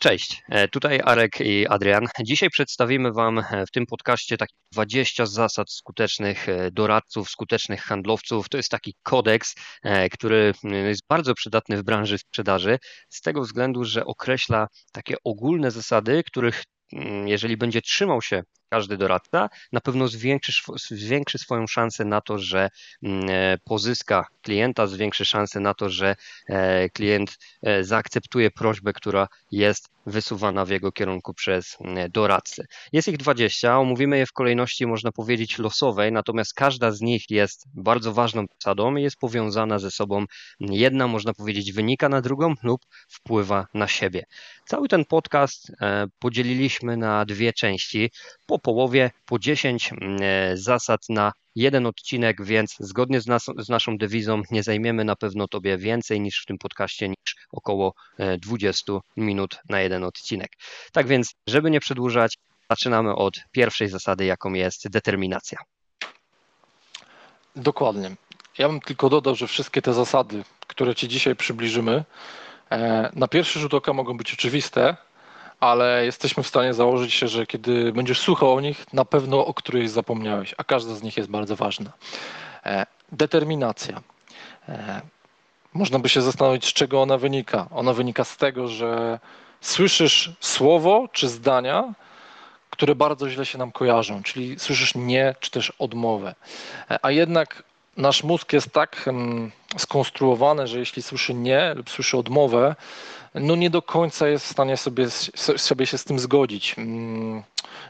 Cześć, e, tutaj Arek i Adrian. Dzisiaj przedstawimy Wam e, w tym podcaście takie 20 zasad skutecznych e, doradców, skutecznych handlowców. To jest taki kodeks, który jest bardzo przydatny w branży sprzedaży, z tego względu, że określa takie ogólne zasady, których jeżeli będzie trzymał się każdy doradca, na pewno zwiększy, zwiększy swoją szansę na to, że mm, e, pozyska klienta, zwiększy szansę na to, że e, klient e, zaakceptuje prośbę, która jest wysuwana w jego kierunku przez mm, doradcę. Jest ich 20, omówimy je w kolejności, można powiedzieć, losowej, natomiast każda z nich jest bardzo ważną zasadą i jest powiązana ze sobą. Jedna, można powiedzieć, wynika na drugą lub wpływa na siebie. Cały ten podcast podzieliliśmy na dwie części. Po połowie, po 10 mm, e, zasad na jeden odcinek, więc zgodnie z, nas, z naszą dewizą nie zajmiemy na pewno Tobie więcej niż w tym podcaście, niż około 20 e, minut na jeden odcinek. Tak więc, żeby nie przedłużać, zaczynamy od pierwszej zasady, jaką jest determinacja. Dokładnie. Ja bym tylko dodał, że wszystkie te zasady, które Ci dzisiaj przybliżymy, e, na pierwszy rzut oka mogą być oczywiste, ale jesteśmy w stanie założyć się, że kiedy będziesz słuchał o nich, na pewno o którejś zapomniałeś, a każda z nich jest bardzo ważna. E, determinacja. E, można by się zastanowić, z czego ona wynika. Ona wynika z tego, że słyszysz słowo czy zdania, które bardzo źle się nam kojarzą, czyli słyszysz nie czy też odmowę. E, a jednak nasz mózg jest tak skonstruowany, że jeśli słyszy nie lub słyszy odmowę, no nie do końca jest w stanie sobie, sobie się z tym zgodzić. Mm,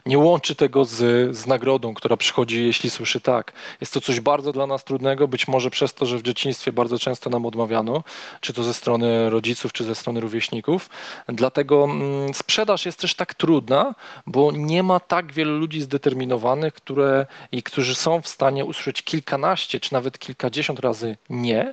nie łączy tego z, z nagrodą, która przychodzi, jeśli słyszy tak. Jest to coś bardzo dla nas trudnego, być może przez to, że w dzieciństwie bardzo często nam odmawiano, czy to ze strony rodziców, czy ze strony rówieśników. Dlatego mm, sprzedaż jest też tak trudna, bo nie ma tak wielu ludzi zdeterminowanych, które, i którzy są w stanie usłyszeć kilkanaście, czy nawet kilkadziesiąt razy nie,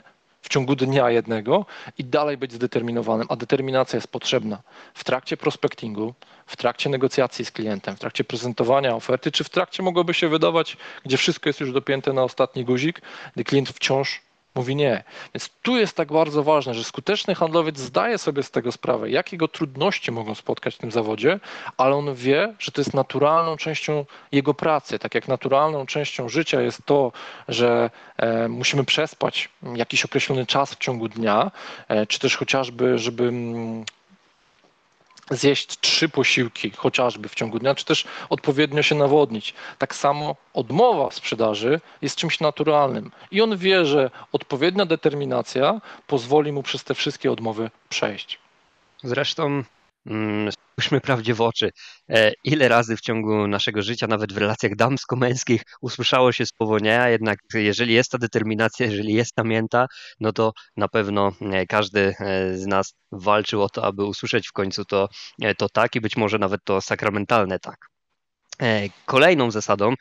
w ciągu dnia jednego i dalej być zdeterminowanym, a determinacja jest potrzebna w trakcie prospectingu, w trakcie negocjacji z klientem, w trakcie prezentowania oferty, czy w trakcie mogłoby się wydawać, gdzie wszystko jest już dopięte na ostatni guzik, gdy klient wciąż mówi nie. Więc tu jest tak bardzo ważne, że skuteczny handlowiec zdaje sobie z tego sprawę, jakiego trudności mogą spotkać w tym zawodzie, ale on wie, że to jest naturalną częścią jego pracy. Tak jak naturalną częścią życia jest to, że e, musimy przespać jakiś określony czas w ciągu dnia, e, czy też chociażby, żeby mm, zjeść trzy posiłki chociażby w ciągu dnia, czy też odpowiednio się nawodnić. Tak samo odmowa sprzedaży jest czymś naturalnym i on wie, że odpowiednia determinacja pozwoli mu przez te wszystkie odmowy przejść. Zresztą spójrzmy prawdzie w oczy. E, ile razy w ciągu naszego życia, nawet w relacjach damsko-męskich, usłyszało się słowo nie, a jednak jeżeli jest ta determinacja, jeżeli jest ta mięta, no to na pewno e, każdy e, z nas walczył o to, aby usłyszeć w końcu to, to tak i być może nawet to sakramentalne tak. Kolejną zasadą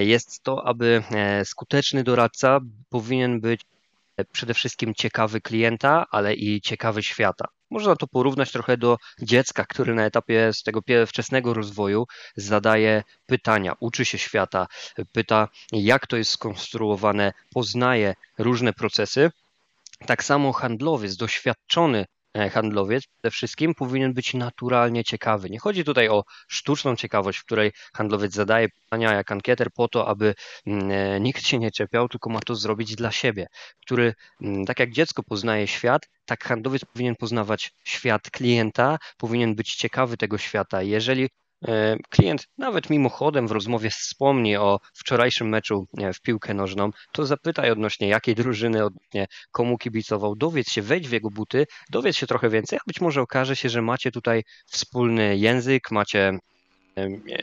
jest to, aby skuteczny doradca powinien być przede wszystkim ciekawy klienta, ale i ciekawy świata. Można to porównać trochę do dziecka, który na etapie z tego wczesnego rozwoju zadaje pytania, uczy się świata, pyta, jak to jest skonstruowane, poznaje różne procesy. Tak samo handlowiec, doświadczony handlowiec przede wszystkim powinien być naturalnie ciekawy. Nie chodzi tutaj o sztuczną ciekawość, w której handlowiec zadaje pytania jak ankieter po to, aby mm, e, nikt się nie czepiał, tylko ma to zrobić dla siebie, który mm, tak jak dziecko poznaje świat, tak handlowiec powinien poznawać świat klienta, powinien być ciekawy tego świata. Jeżeli E, klient nawet mimochodem w rozmowie wspomni o wczorajszym meczu w piłkę nożną, to zapytaj odnośnie jakiej drużyny, odnośnie komu kibicował, dowiedz się, wejdź w jego buty, dowiedz się trochę więcej, a być może okaże się, że macie tutaj wspólny język, macie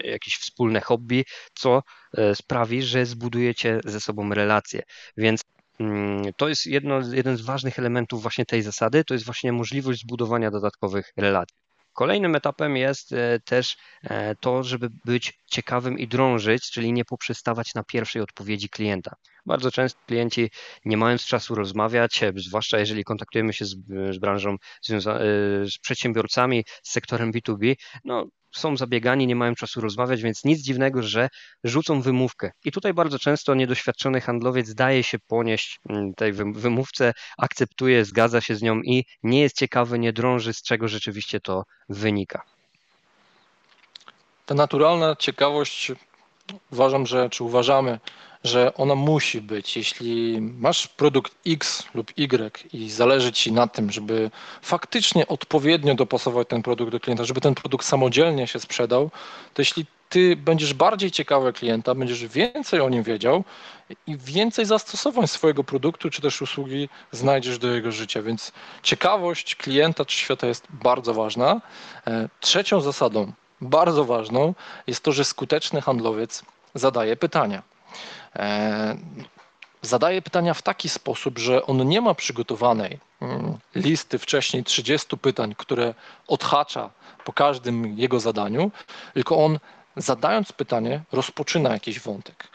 jakieś wspólne hobby, co e, sprawi, że zbudujecie ze sobą relacje. Więc mm, to jest jedno, jeden z ważnych elementów właśnie tej zasady, to jest właśnie możliwość zbudowania dodatkowych relacji. Kolejnym etapem jest e, też e, to, żeby być ciekawym i drążyć, czyli nie poprzestawać na pierwszej odpowiedzi klienta. Bardzo często klienci, nie mając czasu rozmawiać, zwłaszcza jeżeli kontaktujemy się z, z branżą, z przedsiębiorcami, z sektorem B2B, no są zabiegani, nie mają czasu rozmawiać, więc nic dziwnego, że rzucą wymówkę. I tutaj bardzo często niedoświadczony handlowiec daje się ponieść mm, tej wymówce, akceptuje, zgadza się z nią i nie jest ciekawy, nie drąży, z czego rzeczywiście to wynika. Ta naturalna ciekawość uważam, że, czy uważamy, że ona musi być. Jeśli masz produkt X lub Y i zależy Ci na tym, żeby faktycznie odpowiednio dopasować ten produkt do klienta, żeby ten produkt samodzielnie się sprzedał, to jeśli Ty będziesz bardziej ciekawy klienta, będziesz więcej o nim wiedział i więcej zastosowań swojego produktu czy też usługi znajdziesz do jego życia. Więc ciekawość klienta czy świata jest bardzo ważna. E, trzecią zasadą, bardzo ważną, jest to, że skuteczny handlowiec zadaje pytania. E, zadaje pytania w taki sposób, że on nie ma przygotowanej mm, listy wcześniej 30 pytań, które odhacza po każdym jego zadaniu, tylko on zadając pytanie, rozpoczyna jakiś wątek.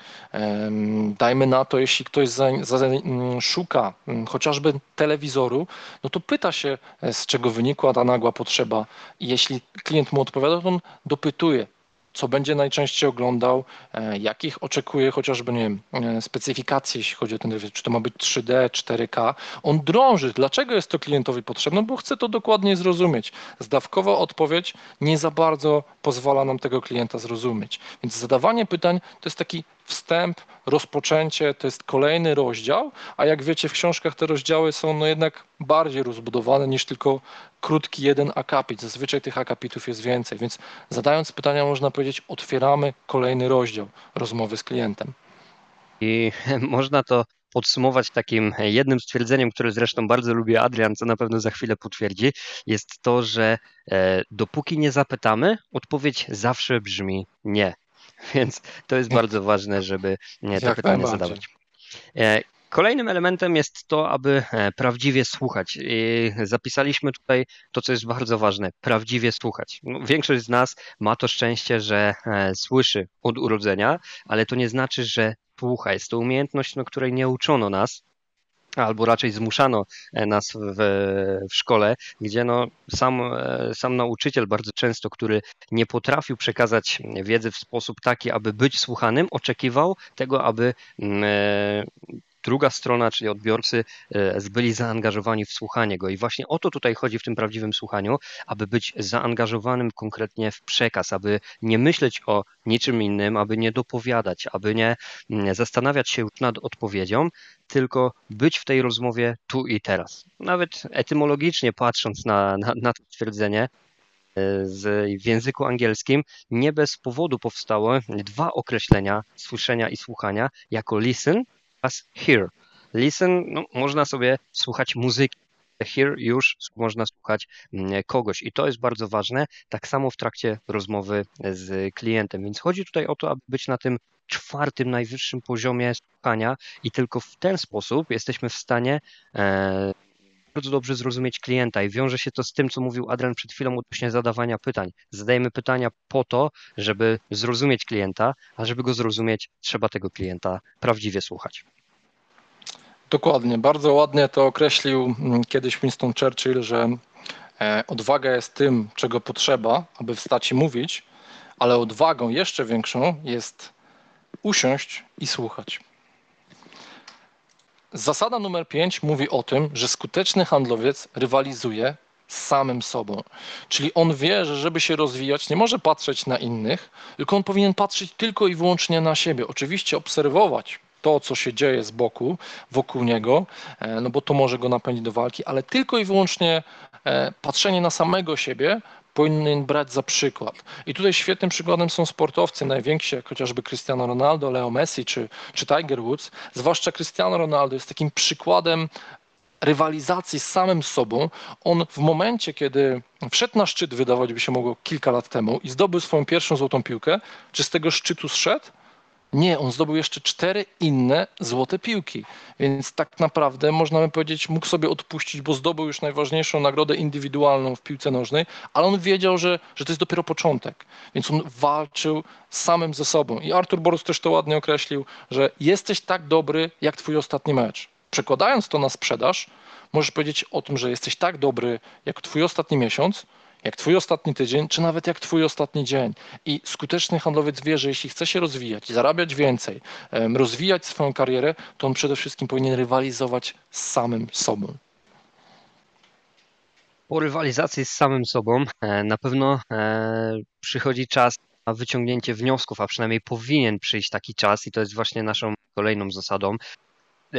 Dajmy na to, jeśli ktoś za, za, mm, szuka mm, chociażby telewizoru, no to pyta się, e, z czego wynikła ta nagła potrzeba. I jeśli klient mu odpowiada, to on dopytuje, co będzie najczęściej oglądał, e, jakich oczekuje chociażby, nie wiem, e, specyfikacji, jeśli chodzi o ten czy to ma być 3D, 4K. On drąży, dlaczego jest to klientowi potrzebne, bo chce to dokładnie zrozumieć. Zdawkowa odpowiedź nie za bardzo pozwala nam tego klienta zrozumieć. Więc zadawanie pytań to jest taki wstęp, rozpoczęcie, to jest kolejny rozdział, a jak wiecie w książkach te rozdziały są no jednak bardziej rozbudowane niż tylko krótki jeden akapit. Zazwyczaj tych akapitów jest więcej, więc zadając pytania można powiedzieć otwieramy kolejny rozdział rozmowy z klientem. I można to podsumować takim jednym stwierdzeniem, które zresztą bardzo lubi Adrian, co na pewno za chwilę potwierdzi, jest to, że e, dopóki nie zapytamy, odpowiedź zawsze brzmi nie. Więc to jest bardzo ważne, żeby te pytania zadawać. Kolejnym elementem jest to, aby e, prawdziwie słuchać. I zapisaliśmy tutaj to, co jest bardzo ważne: prawdziwie słuchać. No, większość z nas ma to szczęście, że e, słyszy od urodzenia, ale to nie znaczy, że słucha. Jest to umiejętność, no, której nie uczono nas albo raczej zmuszano e, nas w, w szkole, gdzie no sam, sam nauczyciel bardzo często, który nie potrafił przekazać wiedzy w sposób taki, aby być słuchanym, oczekiwał tego, aby mm, druga strona, czyli odbiorcy, byli zaangażowani w słuchanie go. I właśnie o to tutaj chodzi w tym prawdziwym słuchaniu, aby być zaangażowanym konkretnie w przekaz, aby nie myśleć o niczym innym, aby nie dopowiadać, aby nie mm, zastanawiać się nad odpowiedzią, tylko być w tej rozmowie tu i teraz. Nawet etymologicznie patrząc na, na, na to stwierdzenie, e, z, w języku angielskim nie bez powodu powstały dwa określenia słyszenia i słuchania jako listen oraz hear. Listen, no, można sobie słuchać muzyki, Here już można słuchać mm, kogoś i to jest bardzo ważne, tak samo w trakcie rozmowy z klientem. Więc chodzi tutaj o to, aby być na tym czwartym, najwyższym poziomie słuchania i tylko w ten sposób jesteśmy w stanie e, bardzo dobrze zrozumieć klienta i wiąże się to z tym, co mówił Adrian przed chwilą odnośnie zadawania pytań. Zadajemy pytania po to, żeby zrozumieć klienta, a żeby go zrozumieć, trzeba tego klienta prawdziwie słuchać. Dokładnie, bardzo ładnie to określił mm, kiedyś Winston Churchill, że e, odwaga jest tym, czego potrzeba, aby wstać i mówić, ale odwagą jeszcze większą jest usiąść i słuchać. Zasada numer 5 mówi o tym, że skuteczny handlowiec rywalizuje z samym sobą. Czyli on wie, że żeby się rozwijać, nie może patrzeć na innych, tylko on powinien patrzeć tylko i wyłącznie na siebie. Oczywiście obserwować to, co się dzieje z boku, wokół niego, e, no bo to może go napędzić do walki, ale tylko i wyłącznie e, patrzenie na samego siebie powinien brać za przykład. I tutaj świetnym przykładem są sportowcy najwięksi, jak chociażby Cristiano Ronaldo, Leo Messi czy, czy Tiger Woods. Zwłaszcza Cristiano Ronaldo jest takim przykładem rywalizacji z samym sobą. On w momencie, kiedy wszedł na szczyt, wydawać by się mogło kilka lat temu i zdobył swoją pierwszą złotą piłkę, czy z tego szczytu zszedł? Nie, on zdobył jeszcze cztery inne złote piłki. Więc tak naprawdę można by powiedzieć, mógł sobie odpuścić, bo zdobył już najważniejszą nagrodę indywidualną w piłce nożnej, ale on wiedział, że, że to jest dopiero początek. Więc on walczył samym ze sobą. I Artur Borus też to ładnie określił, że jesteś tak dobry, jak twój ostatni mecz. Przekładając to na sprzedaż, możesz powiedzieć o tym, że jesteś tak dobry, jak twój ostatni miesiąc, jak twój ostatni tydzień, czy nawet jak twój ostatni dzień. I skuteczny handlowiec wie, że jeśli chce się rozwijać, zarabiać więcej, rozwijać swoją karierę, to on przede wszystkim powinien rywalizować z samym sobą. Po rywalizacji z samym sobą e, na pewno e, przychodzi czas na wyciągnięcie wniosków, a przynajmniej powinien przyjść taki czas i to jest właśnie naszą kolejną zasadą e,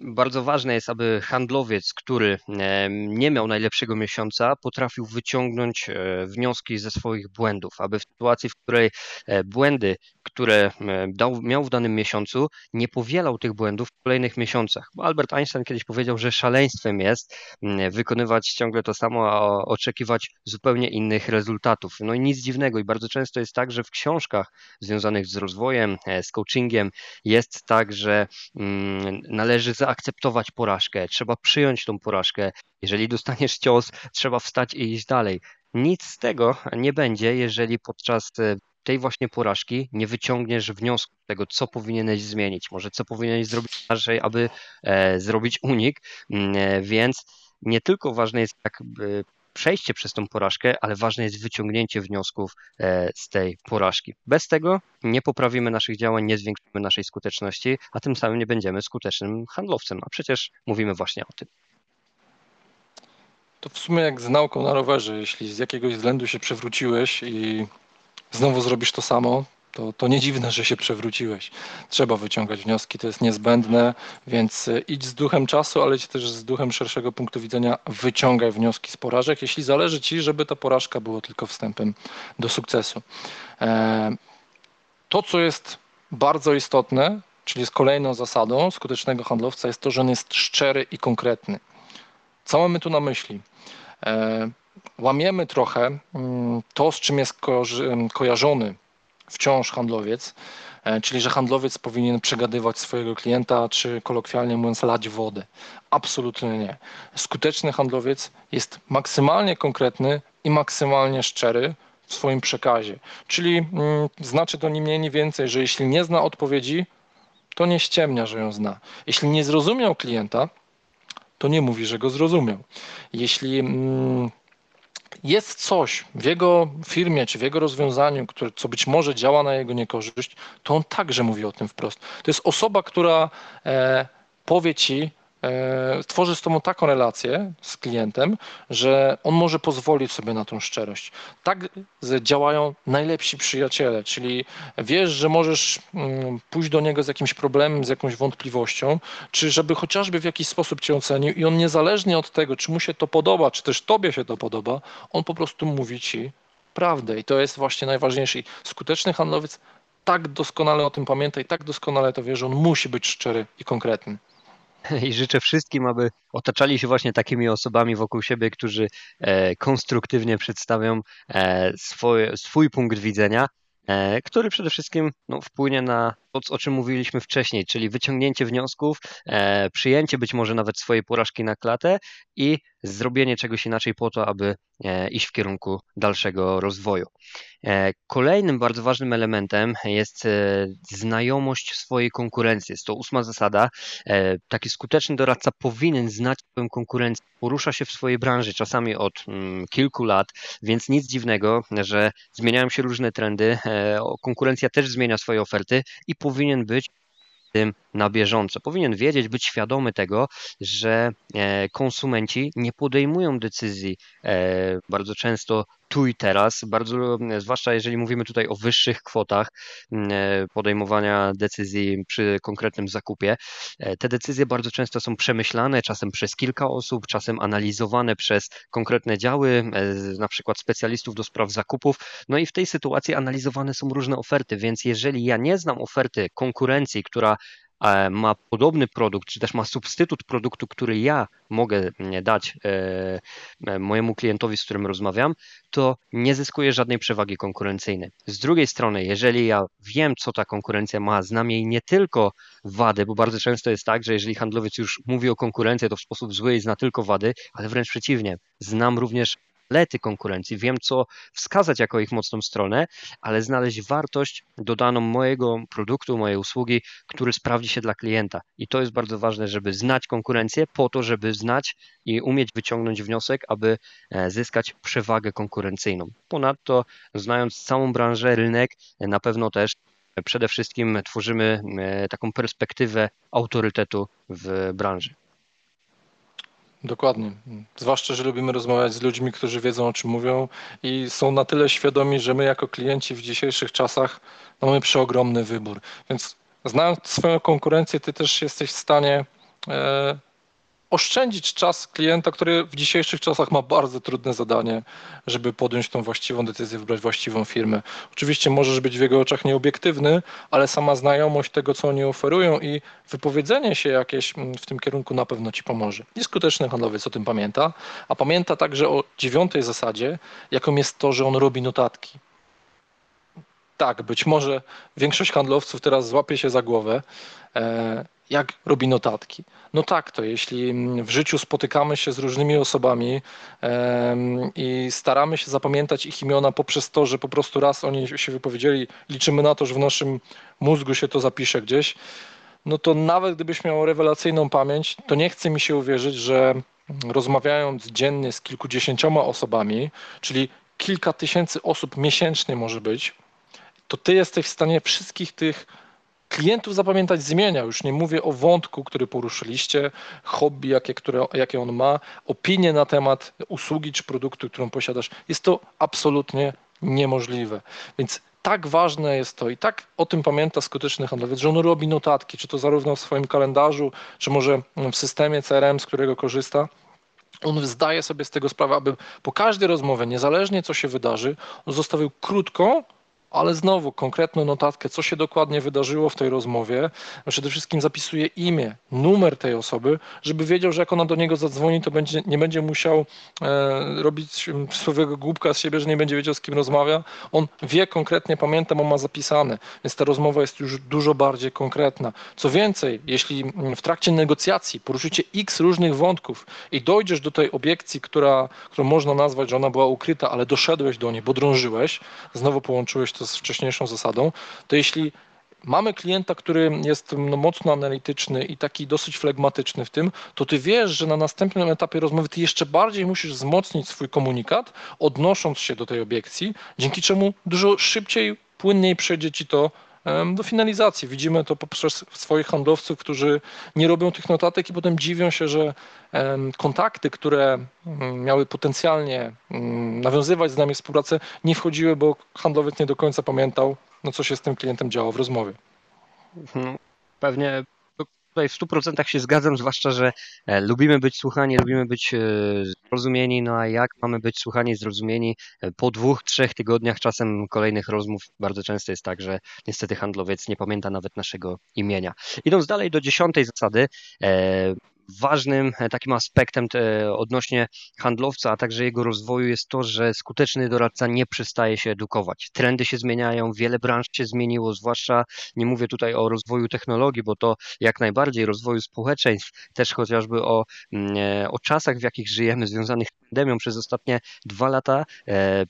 bardzo ważne jest, aby handlowiec, który nie miał najlepszego miesiąca, potrafił wyciągnąć e, wnioski ze swoich błędów, aby w sytuacji, w której e, błędy, które dał, miał w danym miesiącu, nie powielał tych błędów w kolejnych miesiącach. Bo Albert Einstein kiedyś powiedział, że szaleństwem jest wykonywać ciągle to samo, a oczekiwać zupełnie innych rezultatów. No i nic dziwnego i bardzo często jest tak, że w książkach związanych z rozwojem, e, z coachingiem jest tak, że należy zaakceptować porażkę, trzeba przyjąć tą porażkę. Jeżeli dostaniesz cios, trzeba wstać i iść dalej. Nic z tego nie będzie, jeżeli podczas e, tej właśnie porażki nie wyciągniesz wniosku tego, co powinieneś zmienić, może co powinieneś zrobić inaczej, aby e, zrobić unik, mm, e, więc nie tylko ważne jest jakby przejście przez tą porażkę, ale ważne jest wyciągnięcie wniosków e, z tej porażki. Bez tego nie poprawimy naszych działań, nie zwiększymy naszej skuteczności, a tym samym nie będziemy skutecznym handlowcem, a przecież mówimy właśnie o tym. To w sumie jak z nauką na rowerze, jeśli z jakiegoś względu się przewróciłeś i znowu zrobisz to samo, to, to nie dziwne, że się przewróciłeś. Trzeba wyciągać wnioski, to jest niezbędne, więc e, idź z duchem czasu, ale też z duchem szerszego punktu widzenia, wyciągaj wnioski z porażek, jeśli zależy Ci, żeby ta porażka była tylko wstępem do sukcesu. E, to, co jest bardzo istotne, czyli jest kolejną zasadą skutecznego handlowca, jest to, że on jest szczery i konkretny. Co mamy tu na myśli? E, łamiemy trochę mm, to, z czym jest kojarzony wciąż handlowiec, e, czyli że handlowiec powinien przegadywać swojego klienta, czy kolokwialnie mówiąc, lać wodę. Absolutnie nie. Skuteczny handlowiec jest maksymalnie konkretny i maksymalnie szczery w swoim przekazie. Czyli mm, znaczy to nie mniej, nie więcej, że jeśli nie zna odpowiedzi, to nie ściemnia, że ją zna. Jeśli nie zrozumiał klienta, to nie mówi, że go zrozumiał. Jeśli mm, jest coś w jego firmie czy w jego rozwiązaniu, które, co być może działa na jego niekorzyść, to on także mówi o tym wprost. To jest osoba, która e, powie ci, tworzy z tobą taką relację z klientem, że on może pozwolić sobie na tą szczerość. Tak działają najlepsi przyjaciele, czyli wiesz, że możesz mm, pójść do niego z jakimś problemem, z jakąś wątpliwością, czy żeby chociażby w jakiś sposób cię ocenił i on niezależnie od tego, czy mu się to podoba, czy też tobie się to podoba, on po prostu mówi ci prawdę i to jest właśnie najważniejsze. skuteczny handlowiec tak doskonale o tym pamięta i tak doskonale to wie, że on musi być szczery i konkretny i życzę wszystkim, aby otaczali się właśnie takimi osobami wokół siebie, którzy e, konstruktywnie przedstawią e, swój, swój punkt widzenia, e, który przede wszystkim no, wpłynie na o czym mówiliśmy wcześniej, czyli wyciągnięcie wniosków, przyjęcie być może nawet swojej porażki na klatę i zrobienie czegoś inaczej po to, aby iść w kierunku dalszego rozwoju. E, kolejnym bardzo ważnym elementem jest e, znajomość swojej konkurencji. Jest to ósma zasada. E, taki skuteczny doradca powinien znać swoją konkurencję. Porusza się w swojej branży czasami od mm, kilku lat, więc nic dziwnego, że zmieniają się różne trendy. Konkurencja też zmienia swoje oferty i powinien być tym na bieżąco. Powinien wiedzieć, być świadomy tego, że e, konsumenci nie podejmują decyzji e, bardzo często tu i teraz, bardzo, zwłaszcza jeżeli mówimy tutaj o wyższych kwotach e, podejmowania decyzji przy konkretnym zakupie. Te decyzje bardzo często są przemyślane, czasem przez kilka osób, czasem analizowane przez konkretne działy, na przykład specjalistów do spraw zakupów. No i w tej sytuacji analizowane są różne oferty, więc jeżeli ja nie znam oferty konkurencji, która ma podobny produkt, czy też ma substytut produktu, który ja mogę dać mojemu klientowi, z którym rozmawiam, to nie zyskuje żadnej przewagi konkurencyjnej. Z drugiej strony, jeżeli ja wiem, co ta konkurencja ma, znam jej nie tylko wady, bo bardzo często jest tak, że jeżeli handlowiec już mówi o konkurencji, to w sposób zły i zna tylko wady, ale wręcz przeciwnie, znam również lety konkurencji, wiem co wskazać jako ich mocną stronę, ale znaleźć wartość dodaną mojego produktu, mojej usługi, który sprawdzi się dla klienta. I to jest bardzo ważne, żeby znać konkurencję po to, żeby znać i umieć wyciągnąć wniosek, aby e, zyskać przewagę konkurencyjną. Ponadto, znając całą branżę, rynek, e, na pewno też e, przede wszystkim tworzymy taką perspektywę autorytetu w branży. Dokładnie. Zwłaszcza, że lubimy rozmawiać z ludźmi, którzy wiedzą o czym mówią i są na tyle świadomi, że my jako klienci w dzisiejszych czasach mamy przeogromny wybór. Więc znając swoją konkurencję, ty też jesteś w stanie e, oszczędzić czas klienta, który w dzisiejszych czasach ma bardzo trudne zadanie, żeby podjąć tą właściwą decyzję, wybrać właściwą firmę. Oczywiście możesz być w jego oczach nieobiektywny, ale sama znajomość tego, co oni oferują i wypowiedzenie się jakieś mm, w tym kierunku na pewno ci pomoże. I skuteczny handlowiec o tym pamięta, a pamięta także o dziewiątej zasadzie, jaką jest to, że on robi notatki. Tak, być może większość handlowców teraz złapie się za głowę, e, jak robi notatki. No tak, to jeśli w życiu spotykamy się z różnymi osobami i staramy się zapamiętać ich imiona poprzez to, że po prostu raz oni się wypowiedzieli, liczymy na to, że w naszym mózgu się to zapisze gdzieś, no to nawet gdybyś miał rewelacyjną pamięć, to nie chce mi się uwierzyć, że rozmawiając dziennie z kilkudziesięcioma osobami, czyli kilka tysięcy osób miesięcznie może być, to ty jesteś w stanie wszystkich tych klientów zapamiętać z imienia. Już nie mówię o wątku, który poruszyliście, hobby, jakie, które, jakie on ma, opinie na temat usługi czy produktu, którą posiadasz. Jest to absolutnie niemożliwe. Więc tak ważne jest to i tak o tym pamięta skuteczny handlowiec, że on robi notatki, czy to zarówno w swoim kalendarzu, czy może w systemie CRM, z którego korzysta. On zdaje sobie z tego sprawę, aby po każdej rozmowie, niezależnie co się wydarzy, on zostawił krótką, ale znowu konkretną notatkę, co się dokładnie wydarzyło w tej rozmowie. Przede wszystkim zapisuje imię, numer tej osoby, żeby wiedział, że jak ona do niego zadzwoni, to będzie, nie będzie musiał e, robić swojego głupka z siebie, że nie będzie wiedział, z kim rozmawia. On wie konkretnie, pamiętam, on ma zapisane, więc ta rozmowa jest już dużo bardziej konkretna. Co więcej, jeśli w trakcie negocjacji poruszycie x różnych wątków i dojdziesz do tej obiekcji, która, którą można nazwać, że ona była ukryta, ale doszedłeś do niej, bo drążyłeś, znowu połączyłeś to z wcześniejszą zasadą, to jeśli mamy klienta, który jest no, mocno analityczny i taki dosyć flegmatyczny w tym, to ty wiesz, że na następnym etapie rozmowy ty jeszcze bardziej musisz wzmocnić swój komunikat, odnosząc się do tej obiekcji, dzięki czemu dużo szybciej, płynniej przejdzie ci to do finalizacji. Widzimy to poprzez swoich handlowców, którzy nie robią tych notatek i potem dziwią się, że kontakty, które miały potencjalnie nawiązywać z nami współpracę, nie wchodziły, bo handlowiec nie do końca pamiętał, no co się z tym klientem działo w rozmowie. Mhm. Pewnie tutaj w 100% się zgadzam, zwłaszcza, że e, lubimy być słuchani, lubimy być e, zrozumieni, no a jak mamy być słuchani i zrozumieni e, po dwóch, trzech tygodniach, czasem kolejnych rozmów, bardzo często jest tak, że niestety handlowiec nie pamięta nawet naszego imienia. Idąc dalej do dziesiątej zasady, ważnym e, takim aspektem te, odnośnie handlowca, a także jego rozwoju jest to, że skuteczny doradca nie przestaje się edukować. Trendy się zmieniają, wiele branż się zmieniło, zwłaszcza nie mówię tutaj o rozwoju technologii, bo to jak najbardziej rozwoju społeczeństw, też chociażby o, mm, e, o czasach, w jakich żyjemy, związanych z pandemią przez ostatnie dwa lata, e,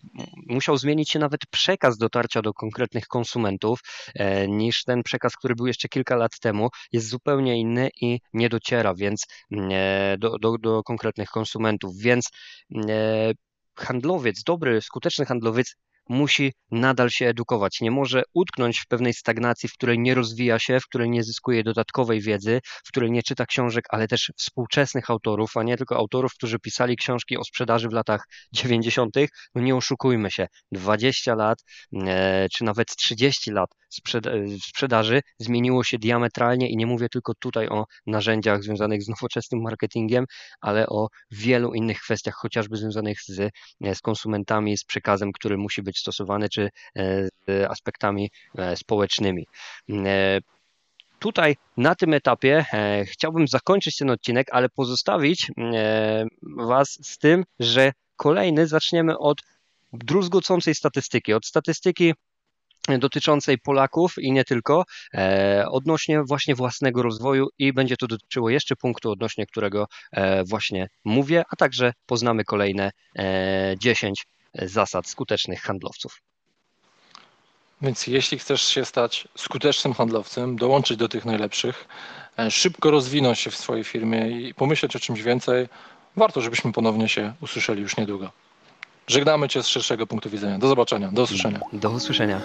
musiał zmienić się nawet przekaz dotarcia do konkretnych konsumentów, niż ten przekaz, który był jeszcze kilka lat temu, jest zupełnie inny i nie dociera, więc E, do, do, do konkretnych konsumentów. Więc e, handlowiec, dobry, skuteczny handlowiec musi nadal się edukować. Nie może utknąć w pewnej stagnacji, w której nie rozwija się, w której nie zyskuje dodatkowej wiedzy, w której nie czyta książek, ale też współczesnych autorów, a nie tylko autorów, którzy pisali książki o sprzedaży w latach 90. No nie oszukujmy się, 20 lat e, czy nawet 30 lat sprzedaży zmieniło się diametralnie i nie mówię tylko tutaj o narzędziach związanych z nowoczesnym marketingiem, ale o wielu innych kwestiach, chociażby związanych z, z konsumentami, z przekazem, który musi być stosowany, czy e, z aspektami e, społecznymi. E, tutaj na tym etapie e, chciałbym zakończyć ten odcinek, ale pozostawić e, Was z tym, że kolejny zaczniemy od druzgocącej statystyki, od statystyki dotyczącej Polaków i nie tylko, e, odnośnie właśnie własnego rozwoju i będzie to dotyczyło jeszcze punktu, odnośnie którego e, właśnie mówię, a także poznamy kolejne e, 10 zasad skutecznych handlowców. Więc jeśli chcesz się stać skutecznym handlowcem, dołączyć do tych najlepszych, e, szybko rozwinąć się w swojej firmie i pomyśleć o czymś więcej, warto, żebyśmy ponownie się usłyszeli już niedługo. Żegnamy Cię z szerszego punktu widzenia. Do zobaczenia, do usłyszenia. Do usłyszenia.